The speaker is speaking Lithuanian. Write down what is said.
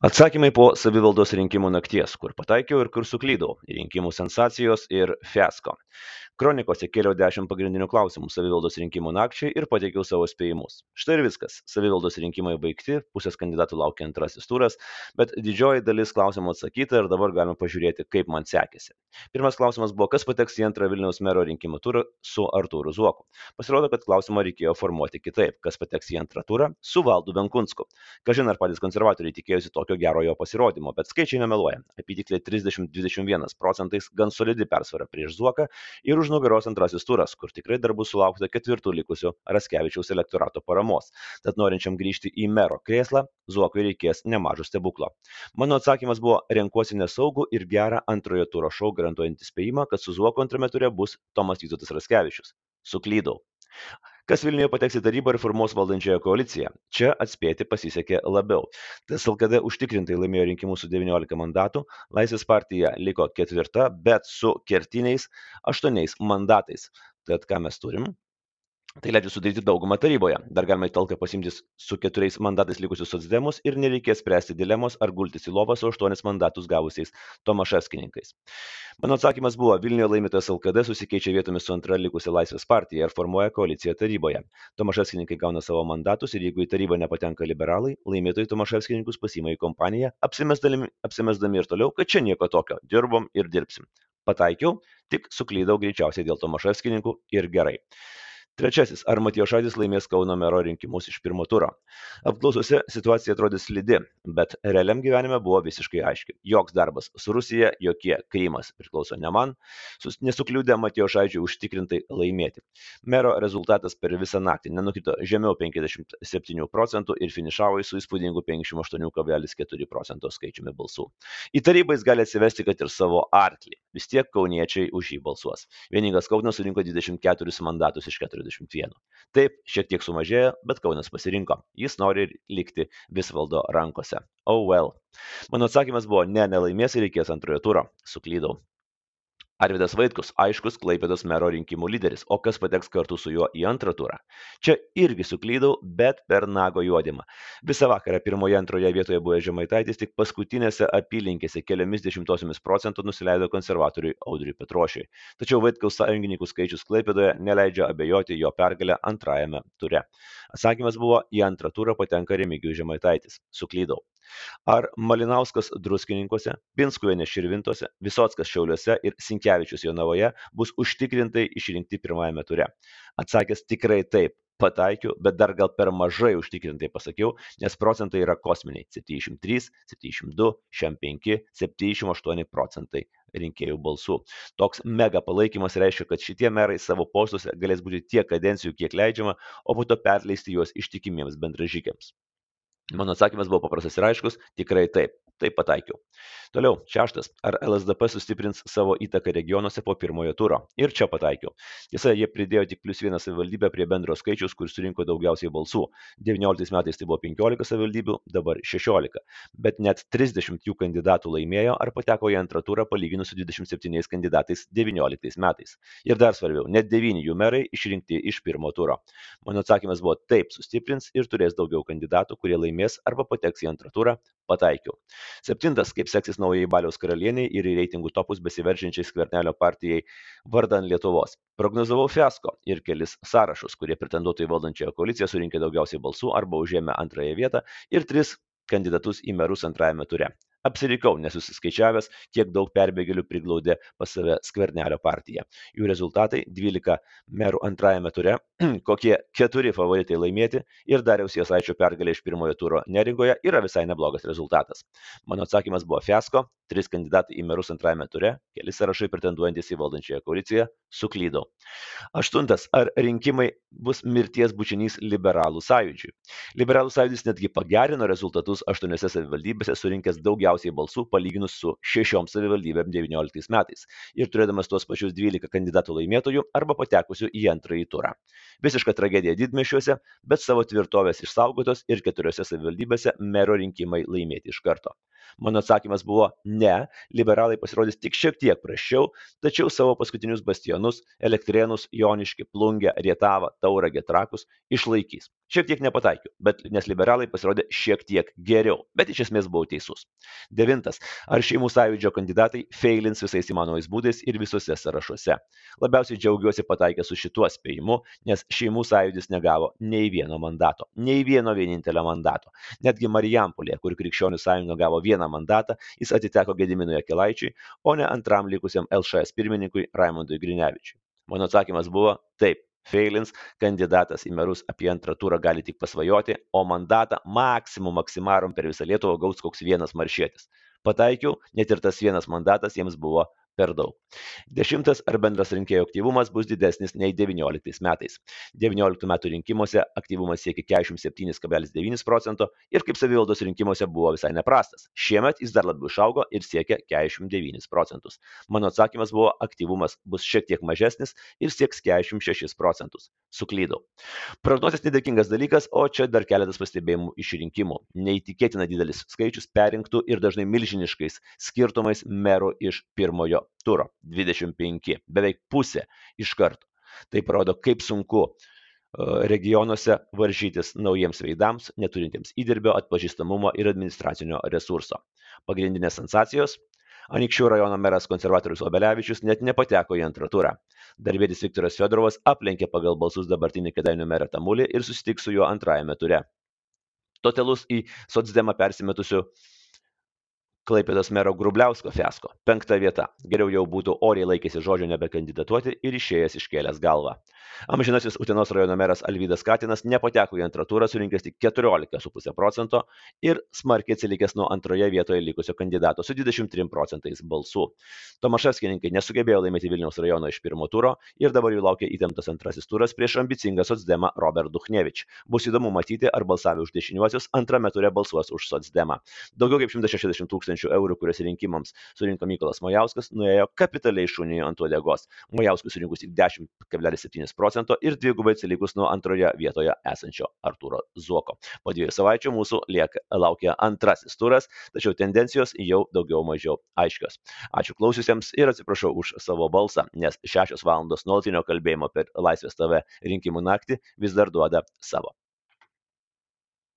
Atsakymai po savivaldos rinkimų nakties, kur pataikiau ir kur suklydau, rinkimų sensacijos ir fiasko. Kronikose kėliau 10 pagrindinių klausimų savivaldos rinkimų nakčiai ir pateikiau savo spėjimus. Štai ir viskas. Savivaldos rinkimai baigti, pusės kandidatų laukia antrasis turas, bet didžioji dalis klausimų atsakyta ir dabar galime pažiūrėti, kaip man sekėsi. Pirmas klausimas buvo, kas pateks į antrą Vilniaus mero rinkimų turą su Artūru Zuoku. Pasirodo, kad klausimą reikėjo formuoti kitaip, kas pateks į antrą turą su Valdu Benkunsku. Kažin ar patys konservatoriai tikėjosi tokio gero jo pasirodymo, bet skaičiai nemeluoja. Apytikliai 30-21 procentais gan solidi persvara prieš Zuoką ir už nugaros antrasis turas, kur tikrai dar bus sulaukta ketvirtų likusių Raskevičiaus elektorato paramos. Tad norinčiam grįžti į mero krėslą, Zuokui reikės nemažo stebuklo. Mano atsakymas buvo renkuosi nesaugų ir gerą antrojo turo šou garantuojantį spėjimą, kad su Zuoku antrame ture bus Tomas Vytautas Raskevičius. Suklydau. Kas Vilniuje pateks į tarybą ir formuos valdančiąją koaliciją? Čia atspėti pasisekė labiau. Tas LKD užtikrintai laimėjo rinkimus su 19 mandatų, Laisvės partija liko ketvirta, bet su kertiniais aštuoniais mandatais. Tad ką mes turim? Tai leidžia sudaryti daugumą taryboje. Dar galima į talką pasimti su keturiais mandatais likusius socdemus ir nereikės spręsti dilemos ar gultis į lovą su aštuonis mandatus gavusiais Tomaševskininkais. Mano atsakymas buvo, Vilniuje laimėtas LKD susikeičia vietomis su antra likusia Laisvės partija ir formuoja koaliciją taryboje. Tomaševskininkai gauna savo mandatus ir jeigu į tarybą nepatenka liberalai, laimėtojai Tomaševskininkus pasima į kompaniją, apsimesdami, apsimesdami ir toliau, kad čia nieko tokio, dirbom ir dirbsim. Pataikiau, tik suklydau greičiausiai dėl Tomaševskininkų ir gerai. Trečiasis, ar Matijošaitis laimės Kauno mero rinkimus iš pirmo turo? Apklausose situacija atrodė slidi, bet realiam gyvenime buvo visiškai aiški. Joks darbas su Rusija, jokie Krymas priklauso ne man, nesukliūdė Matijošaičiui užtikrintai laimėti. Mero rezultatas per visą naktį nenukrito žemiau 57 procentų ir finišavo su įspūdingu 58,4 procento skaičiumi balsų. Į tarybą jis gali atsivesti, kad ir savo arklį. Vis tiek kauniečiai už jį balsuos. Vieningas Kaunas surinko 24 mandatus iš 40 dvidešimt vieno taip šiek tiek sumažėjo bet kaunas pasirinko. Jis nori likti visvaldo rankose. Oh well. Mano atsakymas buvo ne nelaimės ir reikės antrojo turo. Suklydau Arvidas Vaitkus aiškus Klaipėdos mero rinkimų lyderis, o kas pateks kartu su juo į antrą turą. Čia irgi suklydau, bet per nago juodimą. Visą vakarą pirmoje, antroje vietoje buvo Žemaitaitis, tik paskutinėse apylinkėse keliomis dešimtosiomis procentų nusileido konservatoriui Audriui Petrošiui. Tačiau Vaitkaus sąjungininkų skaičius Klaipėdoje neleidžia abejoti jo pergalę antrajame ture. Atsakymas buvo, į antrą turą patenka Remigijus Žemaitaitis. Suklydau. Ar Malinauskas Druskininkuose, Pinskuvienė Širvintose, Visotskas Šiauliuose ir Sinkevičius Jonavoje bus užtikrintai išrinkti pirmajame ture? Atsakęs tikrai taip, pataikiau, bet dar gal per mažai užtikrintai pasakiau, nes procentai yra kosminiai - 73, 72, 65, 78 procentai rinkėjų balsų. Toks mega palaikymas reiškia, kad šitie merai savo postuose galės būti tiek kadencijų, kiek leidžiama, o po to perleisti juos ištikimiems bendražygiams. Mano atsakymas buvo paprastas ir aiškus - tikrai taip. Taip pataikiau. Toliau, šeštas. Ar LSDP sustiprins savo įtaką regionuose po pirmojo turo? Ir čia pataikiau. Tiesa, jie pridėjo tik plus vieną savivaldybę prie bendro skaičiaus, kur surinko daugiausiai balsų. 19 metais tai buvo 15 savivaldybių, dabar 16. Bet net 30 jų kandidatų laimėjo ar pateko į antrą turą palyginus su 27 kandidatais 19 metais. Ir dar svarbiau, net 9 jų merai išrinkti iš pirmo turo. Mano atsakymas buvo taip, sustiprins ir turės daugiau kandidatų, kurie laimės arba pateks į antrą turą. Pataikiau. Septintas, kaip seksis naujai Baliaus karalieniai ir į reitingų topus besiveržiančiai skvernelio partijai vardan Lietuvos. Prognozavau fiasko ir kelis sąrašus, kurie pretenduotų į valdančiąją koaliciją surinkė daugiausiai balsų arba užėmė antrąją vietą ir tris kandidatus į merus antrajame ture. Apsirikau, nesusiskaičiavęs, kiek daug perbėgėlių priglaudė pas save skvernelio partija. Jų rezultatai - 12 merų antrajame ture, kokie keturi favoritai laimėti ir Dariaus Jasaičio pergalė iš pirmojo turo neringoje yra visai neblogas rezultatas. Mano atsakymas buvo fiasko, trys kandidatai į merus antrajame ture, keli sąrašai pretenduojantis į valdančiąją koaliciją, suklydau. Aštuntas, ar rinkimai bus mirties bučinys liberalų sąjūdžiui? Liberalų sąjūdis netgi pagerino rezultatus aštuoniuose savivaldybėse, surinkęs daugiausiai balsų palyginus su šešiom savivaldybėm 19 metais ir turėdamas tuos pačius 12 kandidatų laimėtojų arba patekusių į antrąjį turą. Visiška tragedija didmešiuose, bet savo tvirtovės išsaugotos ir keturiose savivaldybėse mero rinkimai laimėti iš karto. Mano atsakymas buvo ne, liberalai pasirodys tik šiek tiek prašiau, tačiau savo paskutinius bastionus - Elektrienus, Joniški, Plungę, Rietavą, Tauragę, Trakus - išlaikys. Šiek tiek nepataikiau, bet nes liberalai pasirodė šiek tiek geriau, bet iš esmės buvau teisus. Devintas. Ar šeimų sąjūdžio kandidatai feilins visais įmanomais būdais ir visose sąrašuose? Labiausiai džiaugiuosi pataikę su šituo spėjimu, nes šeimų sąjūdis negavo nei vieno mandato, nei vieno vienintelio mandato. Netgi Marijampolė, kur krikščionių sąjunga gavo vieną mandatą, jis atiteko Gediminui Akilaičiui, o ne antram likusiam LŠS pirmininkui Raimondui Grinevičiui. Mano atsakymas buvo taip feilins kandidatas į merus apie antrą turą gali tik pasvajoti o mandatą maksimum maksimarum per visą lietuvą gaus koks vienas maršietis pataikiau net ir tas vienas mandatas jiems buvo per daug. Dešimtas, ar bendras rinkėjų aktyvumas bus didesnis nei 19 metais. 19 metų rinkimuose aktyvumas siekia 47,9 procento ir kaip savivaldos rinkimuose buvo visai neprastas. Šiemet jis dar labiau išaugo ir siekia 49 procentus. Mano atsakymas buvo, aktyvumas bus šiek tiek mažesnis ir sieks 46 procentus. Suklydau. Prognozijas nedėkingas dalykas, o čia dar keletas pastebėjimų iš rinkimų. Neįtikėtina didelis skaičius perinktų ir dažnai milžiniškais skirtumais merų iš pirmojo turo - dvidešimt penki, beveik pusė iš karto. Tai parodo, kaip sunku e, regionuose varžytis naujiems veidams, neturintiems įdirbio, atpažįstamumo ir administracinio resurso. Pagrindinės sensacijos Anikščių rajono meras konservatorius Obelevičius net nepateko į antrą turą. Darbėtis Viktoras Fedorovas aplenkė pagal balsus dabartinį Kedainių merą Tamulį ir susitiks su juo antrajame ture. Totalus į socdemą persimetusių Klaipėdos mero Grubliausko fiasko - penkta vieta. Geriau jau būtų oriai laikėsi žodžio nebekandidatuoti ir išėjęs iškėlęs galvą. Amžinasis Utenos rajono meras Alvydas Katinas nepateko į antrą turą surinkęs tik 14,5 procento ir smarkiai atsilikęs nuo antroje vietoje likusio kandidato su 23 procentais balsų. Tomaševskininkai nesugebėjo laimėti Vilniaus rajono iš pirmo turo ir dabar jų laukia įtemptas antrasis turas prieš ambicingą socdemą Robert Duchnevič. Bus įdomu matyti, ar balsavę už dešiniuosius antrame ture balsuos už socdemą. Daugiau kaip 160 tūkstančių eurų, kuriuos rinkimams surinko Mykolas Mojauskas, nuėjo kapitaliai šuniui ant uodegos. Mojauskui surinkus tik 10,7 procento ir dvigubai atsilikus nuo antroje vietoje esančio Arturo Zuoko. Po dviejų savaičių mūsų lieka, laukia antrasis turas, tačiau tendencijos jau daugiau mažiau aiškios. Ačiū klausiusiems ir atsiprašau už savo balsą, nes šešios valandos nuolatinio kalbėjimo per Laisvės TV rinkimų naktį vis dar duoda savo.